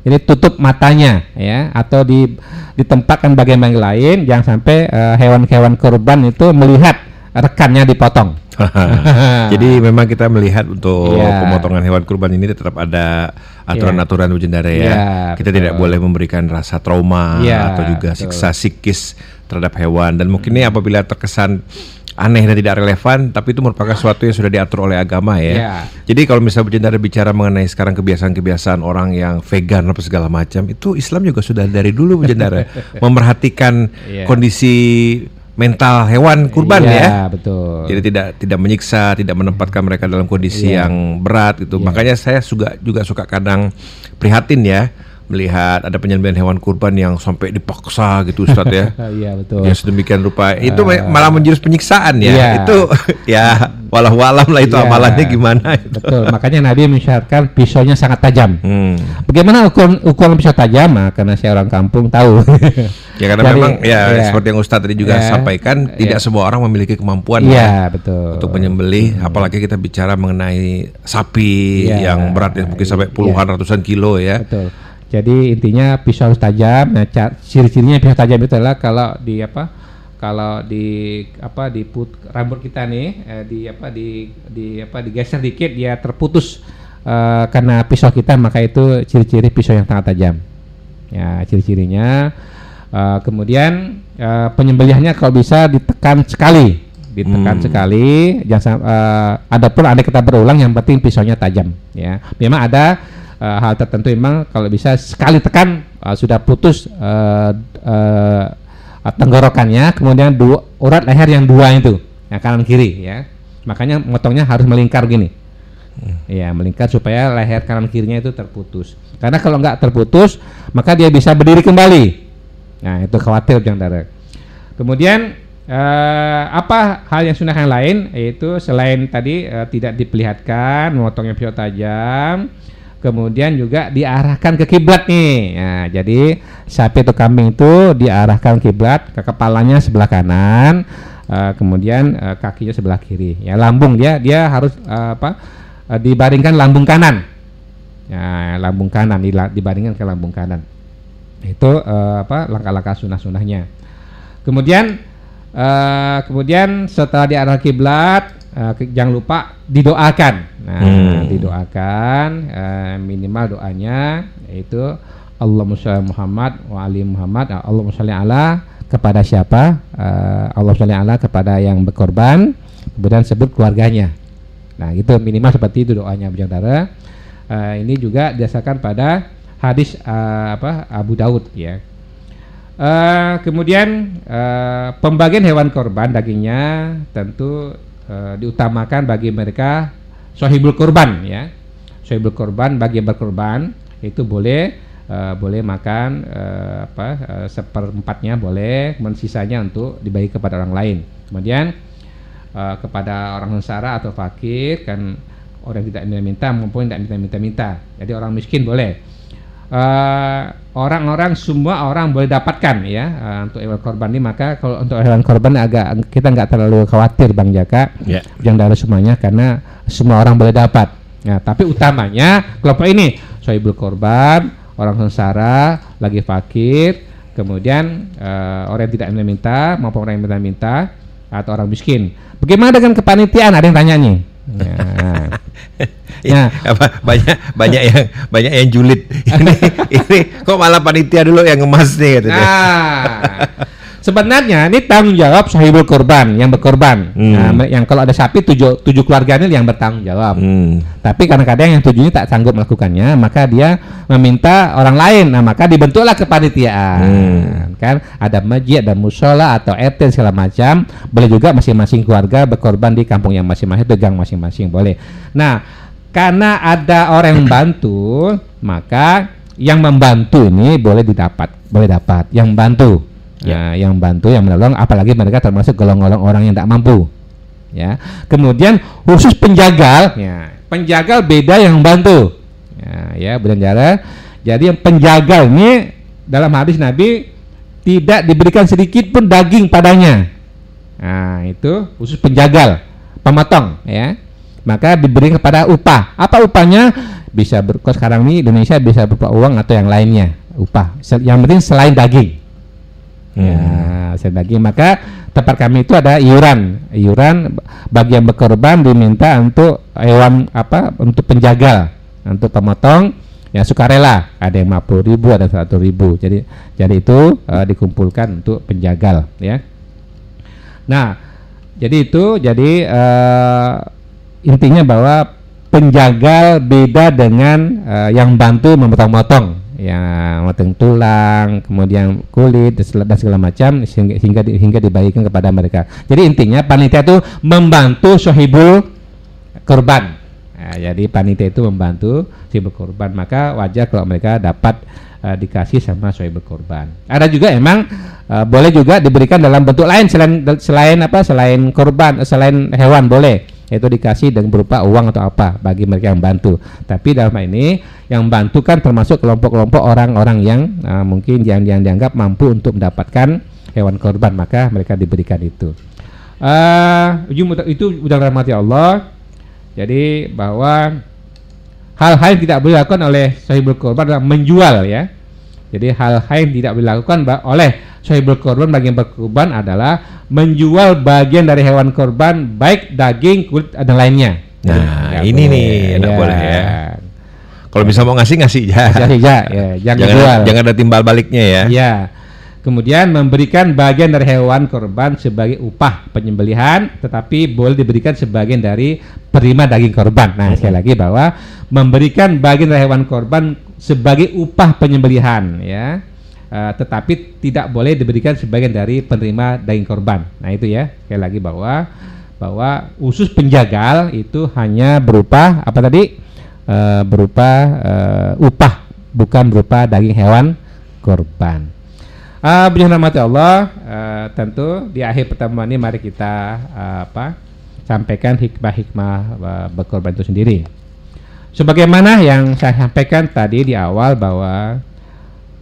Jadi tutup matanya ya atau di ditempatkan bagian yang lain jangan sampai eh, hewan-hewan uh, korban itu melihat rekannya dipotong. Jadi memang kita melihat untuk yeah. pemotongan hewan kurban ini tetap ada aturan-aturan yeah. ujendara ya. Yeah, kita betul. tidak boleh memberikan rasa trauma yeah, atau juga betul. siksa psikis terhadap hewan dan mungkin ini apabila terkesan aneh dan tidak relevan, tapi itu merupakan sesuatu yang sudah diatur oleh agama ya. Yeah. Jadi kalau misalnya Bujendara bicara mengenai sekarang kebiasaan-kebiasaan orang yang vegan apa segala macam, itu Islam juga sudah dari dulu Bujendara memperhatikan yeah. kondisi mental hewan kurban iya, ya. betul. Jadi tidak tidak menyiksa, tidak menempatkan mereka dalam kondisi iya. yang berat gitu. Iya. Makanya saya juga juga suka kadang prihatin ya melihat ada penyembelihan hewan kurban yang sampai dipaksa gitu Ustaz ya. Iya betul. Ya sedemikian rupa. Uh, itu malah menjurus penyiksaan ya. Iya. Itu ya walau walam lah itu iya, amalannya gimana itu. Betul. Makanya Nabi mensyaratkan pisaunya sangat tajam. Hmm. Bagaimana ukuran ukuran pisau tajam? Nah, karena saya orang kampung tahu. ya karena Jadi, memang ya, ya seperti yang Ustadz tadi juga ya, sampaikan tidak ya. semua orang memiliki kemampuan ya, ya betul. untuk menyembelih hmm. apalagi kita bicara mengenai sapi ya, yang beratnya mungkin sampai puluhan ya. ratusan kilo ya. Betul jadi intinya pisau harus tajam. Nah, ciri-cirinya pisau tajam itu adalah kalau di apa? Kalau di apa di put, rambut kita nih eh, di apa di di apa digeser dikit dia terputus uh, karena pisau kita maka itu ciri-ciri pisau yang sangat tajam. Ya, ciri-cirinya uh, kemudian uh, penyembelihannya kalau bisa ditekan sekali ditekan hmm. sekali jangan uh, ada pun ada kita berulang yang penting pisaunya tajam ya memang ada uh, hal tertentu memang kalau bisa sekali tekan uh, sudah putus uh, uh, tenggorokannya kemudian dua urat leher yang dua itu yang kanan kiri ya. Makanya motongnya harus melingkar gini. Hmm. ya melingkar supaya leher kanan kirinya itu terputus. Karena kalau nggak terputus maka dia bisa berdiri kembali. Nah itu khawatir jangan darah kemudian uh, apa hal yang sunnah yang lain? Yaitu selain tadi uh, tidak diperlihatkan memotongnya pisau tajam kemudian juga diarahkan ke kiblat nih. Nah, jadi sapi atau kambing itu diarahkan kiblat ke kepalanya sebelah kanan, uh, kemudian uh, kakinya sebelah kiri. Ya, lambung dia dia harus uh, apa? Uh, dibaringkan lambung kanan. Ya, lambung kanan dibaringkan ke lambung kanan. Itu uh, apa? langkah-langkah sunah-sunahnya. Kemudian uh, kemudian setelah diarah kiblat uh, jangan lupa didoakan. Nah, hmm. didoakan uh, minimal doanya yaitu Allahumma sholli Muhammad wa ali Muhammad. Nah, Allahumma sholli ala kepada siapa? Uh, Allah sholli ala kepada yang berkorban, kemudian sebut keluarganya. Nah, itu minimal seperti itu doanya Bujang Uh, ini juga didasarkan pada hadis uh, apa Abu Daud ya. Uh, kemudian uh, pembagian hewan korban dagingnya tentu uh, diutamakan bagi mereka sohibul kurban ya sohibul kurban bagi yang berkorban itu boleh uh, boleh makan uh, apa uh, seperempatnya boleh mensisanya untuk dibagi kepada orang lain kemudian uh, kepada orang sengsara atau fakir kan orang tidak minta-minta maupun tidak minta-minta-minta. Jadi orang miskin boleh. Orang-orang uh, semua orang boleh dapatkan ya uh, untuk hewan korban ini maka kalau untuk hewan korban agak kita nggak terlalu khawatir bang Jaka yeah. yang dari semuanya karena semua orang boleh dapat. Nah tapi utamanya kelompok ini soibul korban orang sengsara lagi fakir kemudian uh, orang yang tidak minta maupun orang yang minta-minta atau orang miskin. Bagaimana dengan kepanitiaan? Ada yang tanya nih. Ya. ya, apa banyak banyak yang banyak yang julid. ini ini kok malah panitia dulu yang ngemas nih gitu. Nah, Sebenarnya ini tanggung jawab sahibul korban yang berkorban. Hmm. Nah, yang kalau ada sapi tujuh tujuh keluarganya yang bertanggung jawab. Hmm. Tapi kadang-kadang yang tujuhnya tak sanggup melakukannya, maka dia meminta orang lain. Nah, maka dibentuklah kepanitiaan. Hmm. Kan ada masjid, ada musola atau RT segala macam. Boleh juga masing-masing keluarga berkorban di kampung yang masing-masing, pegang masing-masing boleh. Nah, karena ada orang yang membantu, maka yang membantu ini boleh didapat, boleh dapat. Yang bantu ya. yang bantu yang menolong apalagi mereka termasuk golong-golong orang yang tidak mampu. Ya. Kemudian khusus penjagal ya penjagal beda yang bantu. Ya ya berjara jadi yang penjagal ini dalam hadis Nabi tidak diberikan sedikit pun daging padanya. Nah itu khusus penjagal pemotong ya. Maka diberi kepada upah. Apa upahnya? Bisa ber sekarang ini Indonesia bisa berupa uang atau yang lainnya? Upah. Yang penting selain daging Hmm. Ya, bagi maka tempat kami itu ada iuran. Iuran bagi yang berkorban diminta untuk hewan apa untuk penjaga, untuk pemotong yang sukarela. Ada yang 50 ribu, ada 100 ribu. Jadi jadi itu uh, dikumpulkan untuk penjagal ya. Nah, jadi itu jadi uh, intinya bahwa penjagal beda dengan uh, yang bantu memotong-motong yang matang tulang, kemudian kulit dan segala macam sehingga hingga hingga dibagikan kepada mereka. Jadi intinya panitia itu membantu sohibul korban. Nah, jadi panitia itu membantu sohibul korban, maka wajar kalau mereka dapat uh, dikasih sama sohibul korban. Ada juga emang uh, boleh juga diberikan dalam bentuk lain selain selain apa selain korban selain hewan boleh yaitu dikasih dengan berupa uang atau apa bagi mereka yang bantu. Tapi dalam hal ini yang bantu kan termasuk kelompok-kelompok orang-orang yang uh, mungkin yang, yang dianggap mampu untuk mendapatkan hewan korban maka mereka diberikan itu. Uh, itu udah rahmati Allah. Jadi bahwa hal-hal yang tidak boleh dilakukan oleh sahibul korban adalah menjual ya. Jadi hal-hal yang tidak dilakukan oleh sahibul korban bagian berkorban adalah menjual bagian dari hewan korban baik daging kulit dan lainnya. Nah, ini boleh. nih enak ya. boleh ya. Kalau bisa mau ngasih ngasih ya. Ngasih ya, ya. Jangan, jangan jual. Jangan ada timbal baliknya ya. Ya. Kemudian memberikan bagian dari hewan korban sebagai upah penyembelihan, tetapi boleh diberikan sebagian dari penerima daging korban. Nah, sekali lagi bahwa memberikan bagian dari hewan korban sebagai upah penyembelihan, ya uh, tetapi tidak boleh diberikan sebagian dari penerima daging korban. Nah itu ya sekali lagi bahwa bahwa usus penjagal itu hanya berupa apa tadi uh, berupa uh, upah bukan berupa daging hewan korban. Uh, mati Allah, uh, tentu di akhir pertemuan ini mari kita uh, apa sampaikan hikmah-hikmah berkorban itu sendiri. Sebagaimana yang saya sampaikan tadi di awal bahwa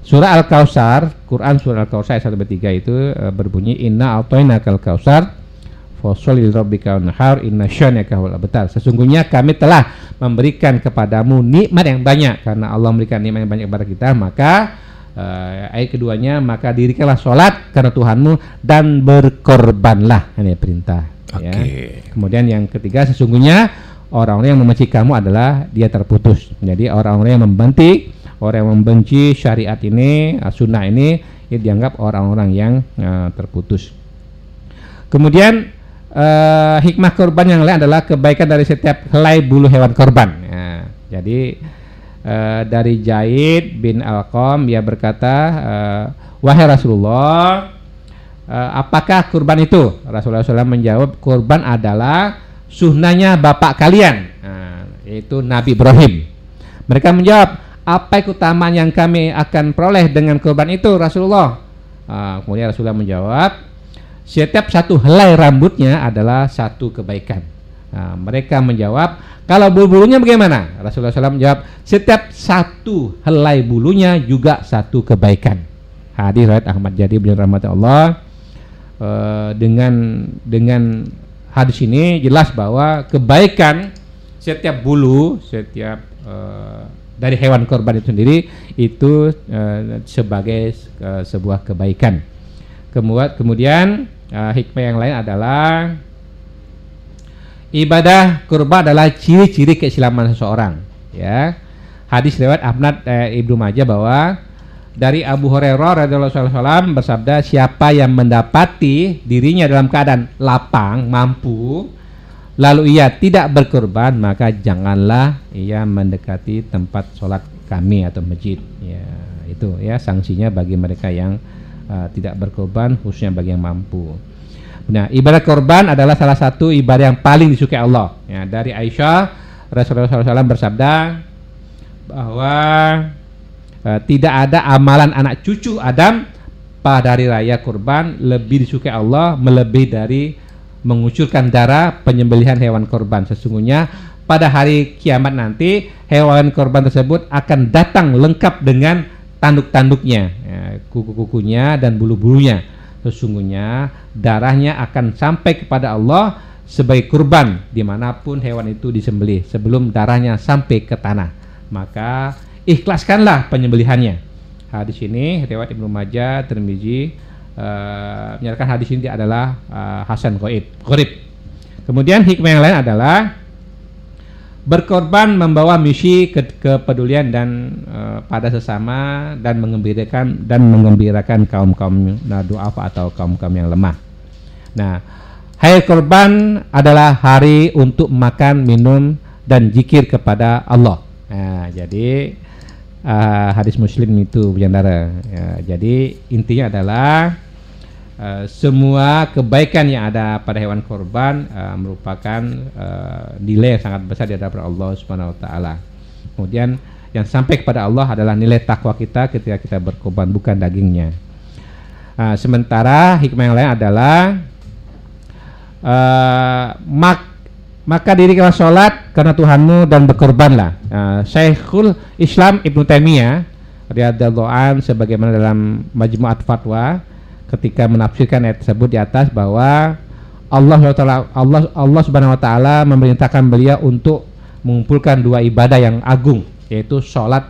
Surah Al-Kausar, Quran surah Al-Kausar ayat 1 3 itu uh, berbunyi inna a'tainakal kausar fasholli rabbika wanhar inna syanaka wal abtar. Sesungguhnya kami telah memberikan kepadamu nikmat yang banyak karena Allah memberikan nikmat yang banyak kepada kita, maka uh, ayat keduanya maka dirikanlah sholat karena Tuhanmu dan berkorbanlah ini perintah okay. ya. Kemudian yang ketiga sesungguhnya orang-orang yang membenci kamu adalah dia terputus. Jadi orang-orang yang membenci orang yang membenci syariat ini, uh, sunnah ini, ini dianggap orang-orang yang uh, terputus. Kemudian uh, hikmah korban yang lain adalah kebaikan dari setiap helai bulu hewan korban. Ya, jadi uh, dari Jaid bin Alqam dia berkata, uh, wahai Rasulullah, apakah kurban itu? Rasulullah SAW menjawab, kurban adalah sunnahnya bapak kalian, nah, yaitu Nabi Ibrahim. Mereka menjawab, apa keutamaan yang kami akan peroleh dengan korban itu Rasulullah uh, kemudian Rasulullah menjawab setiap satu helai rambutnya adalah satu kebaikan. Nah, mereka menjawab, kalau bulu-bulunya bagaimana? Rasulullah SAW menjawab, setiap satu helai bulunya juga satu kebaikan. Hadis riwayat Ahmad jadi beliau rahmat Allah uh, dengan dengan hadis ini jelas bahwa kebaikan setiap bulu, setiap uh, dari hewan korban itu sendiri itu uh, sebagai uh, sebuah kebaikan. Kemudian, kemudian uh, hikmah yang lain adalah ibadah kurban adalah ciri-ciri keislaman seseorang ya hadis lewat Ahmad eh, Ibnu Majah bahwa dari Abu Hurairah radhiyallahu anhu bersabda siapa yang mendapati dirinya dalam keadaan lapang mampu lalu ia tidak berkorban maka janganlah ia mendekati tempat sholat kami atau masjid ya itu ya sanksinya bagi mereka yang uh, tidak berkorban khususnya bagi yang mampu Nah, ibadah korban adalah salah satu ibadah yang paling disukai Allah. Ya, dari Aisyah Rasulullah SAW bersabda bahwa uh, tidak ada amalan anak cucu Adam pada hari raya kurban lebih disukai Allah melebihi dari mengucurkan darah penyembelihan hewan korban. Sesungguhnya pada hari kiamat nanti hewan korban tersebut akan datang lengkap dengan tanduk-tanduknya, ya, kuku-kukunya dan bulu-bulunya. Sesungguhnya darahnya akan sampai kepada Allah sebagai kurban di mana pun hewan itu disembelih sebelum darahnya sampai ke tanah. Maka ikhlaskanlah penyembelihannya. Hadis ini riwayat Ibnu Majah Tirmizi uh, menyatakan hadis ini adalah uh, Hasan Qaib kemudian hikmah yang lain adalah berkorban membawa misi ke kepedulian dan uh, pada sesama dan mengembirakan dan mengembirakan kaum kaum duafa atau kaum kaum yang lemah. Nah, hari korban adalah hari untuk makan, minum dan zikir kepada Allah. Nah, jadi uh, hadis Muslim itu bujandara. Ya, jadi intinya adalah Uh, semua kebaikan yang ada pada hewan korban uh, merupakan uh, nilai yang sangat besar di hadapan Allah Subhanahu wa taala. Kemudian yang sampai kepada Allah adalah nilai takwa kita ketika kita berkorban bukan dagingnya. Uh, sementara hikmah yang lain adalah uh, mak maka dirikanlah sholat karena Tuhanmu dan berkorbanlah. Uh, Syekhul Islam Ibnu Taimiyah radhiyallahu an sebagaimana dalam Majmu'at Fatwa ketika menafsirkan ayat tersebut di atas bahwa Allah Allah Allah Subhanahu wa taala memerintahkan beliau untuk mengumpulkan dua ibadah yang agung yaitu sholat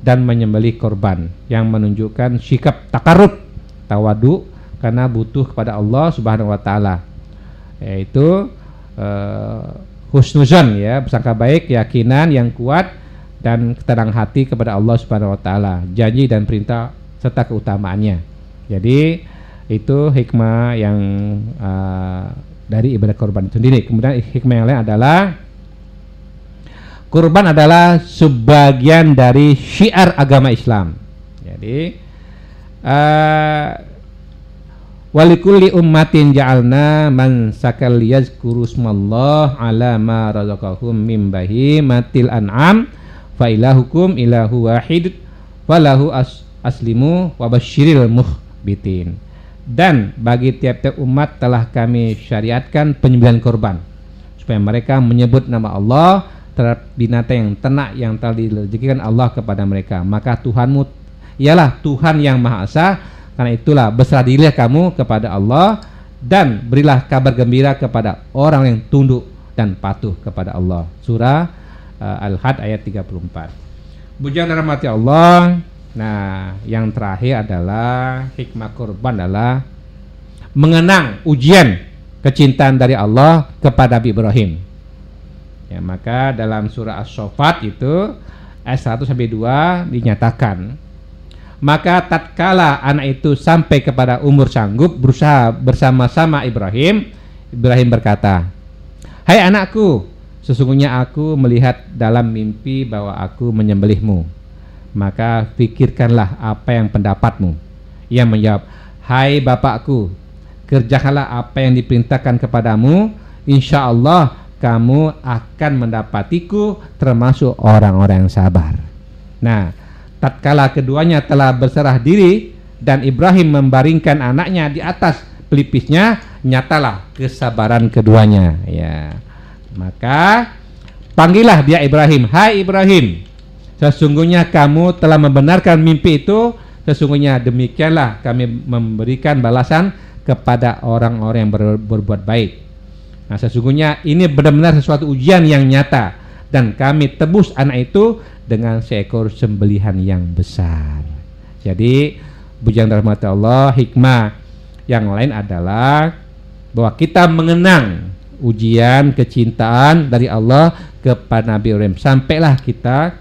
dan menyembelih korban yang menunjukkan sikap takarut tawadu karena butuh kepada Allah Subhanahu wa taala. Yaitu uh, husnuzan ya bersangka baik keyakinan yang kuat dan ketenangan hati kepada Allah Subhanahu wa taala janji dan perintah serta keutamaannya. Jadi itu hikmah yang uh, dari ibadah korban itu sendiri. Kemudian hikmah yang lain adalah kurban adalah sebagian dari syiar agama Islam. Jadi uh, walikulli ummatin ja'alna man sakal yazkuru smallah ala ma razaqahum min bahimatil an'am fa ilahukum ilahu wahid walahu as aslimu wa basyiril muhbitin dan bagi tiap-tiap umat telah kami syariatkan penyembelihan korban. Supaya mereka menyebut nama Allah terhadap binatang yang ternak yang telah direzekikan Allah kepada mereka. Maka Tuhanmu ialah Tuhan yang Maha Esa. Karena itulah berserah dirilah kamu kepada Allah dan berilah kabar gembira kepada orang yang tunduk dan patuh kepada Allah. Surah uh, Al-Had ayat 34 Bujang rahmati Allah Nah, yang terakhir adalah hikmah kurban adalah mengenang ujian kecintaan dari Allah kepada Nabi Ibrahim. Ya, maka dalam surah As-Saffat itu ayat 1 sampai 2 dinyatakan maka tatkala anak itu sampai kepada umur sanggup berusaha bersama-sama Ibrahim, Ibrahim berkata, "Hai anakku, sesungguhnya aku melihat dalam mimpi bahwa aku menyembelihmu." Maka pikirkanlah apa yang pendapatmu. Ia menjawab, Hai bapakku, kerjakanlah apa yang diperintahkan kepadamu, insya Allah kamu akan mendapatiku termasuk orang-orang yang sabar. Nah, tatkala keduanya telah berserah diri dan Ibrahim membaringkan anaknya di atas pelipisnya nyatalah kesabaran keduanya ya maka panggillah dia Ibrahim hai Ibrahim sesungguhnya kamu telah membenarkan mimpi itu. Sesungguhnya demikianlah kami memberikan balasan kepada orang-orang yang ber, berbuat baik. Nah sesungguhnya ini benar-benar sesuatu ujian yang nyata. Dan kami tebus anak itu dengan seekor sembelihan yang besar. Jadi bujang rahmat Allah hikmah. Yang lain adalah bahwa kita mengenang ujian kecintaan dari Allah kepada Nabi Ibrahim. Sampailah kita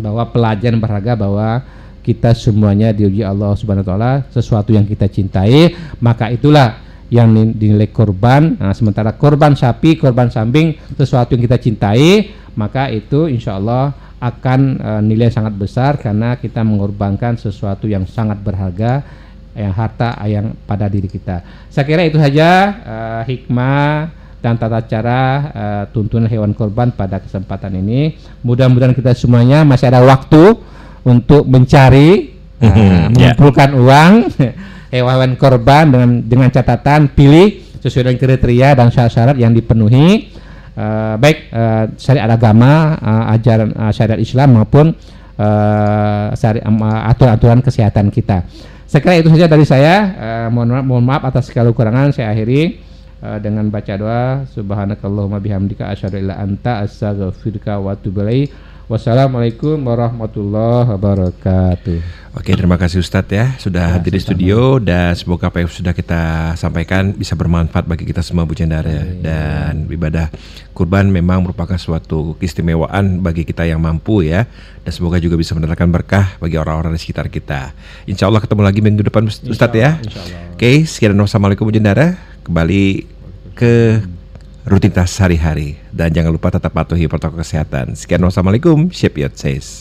bahwa pelajaran berharga bahwa kita semuanya diuji Allah Subhanahu wa taala sesuatu yang kita cintai, maka itulah yang dinilai korban. Nah, sementara korban sapi, korban sambing sesuatu yang kita cintai, maka itu insya Allah akan uh, nilai sangat besar karena kita mengorbankan sesuatu yang sangat berharga yang harta yang pada diri kita. Saya kira itu saja uh, hikmah dan tata cara uh, tuntunan hewan korban pada kesempatan ini. Mudah-mudahan kita semuanya masih ada waktu untuk mencari uh, mengumpulkan yeah. uang hewan korban dengan dengan catatan pilih sesuai dengan kriteria dan syarat-syarat yang dipenuhi. Uh, baik uh, syariat agama, uh, ajaran uh, syariat Islam maupun uh, aturan-aturan kesehatan kita. Saya kira itu saja dari saya. Uh, mohon, maaf, mohon maaf atas segala kekurangan. Saya akhiri uh, dengan baca doa. Subhanakallahumma bihamdika asyhadu illa anta astaghfiruka wa atubu Wassalamualaikum warahmatullahi wabarakatuh. Oke, terima kasih Ustadz ya sudah ya, hadir di studio dan semoga apa yang sudah kita sampaikan bisa bermanfaat bagi kita semua Bu Cendara ya. dan ibadah kurban memang merupakan suatu keistimewaan bagi kita yang mampu ya dan semoga juga bisa mendatangkan berkah bagi orang-orang di sekitar kita. Insya Allah ketemu lagi minggu depan Ustadz ya. Oke, sekian wassalamualaikum Bu Cendara. Kembali ke rutinitas sehari-hari dan jangan lupa tetap patuhi protokol kesehatan. Sekian wassalamualaikum. Shep says.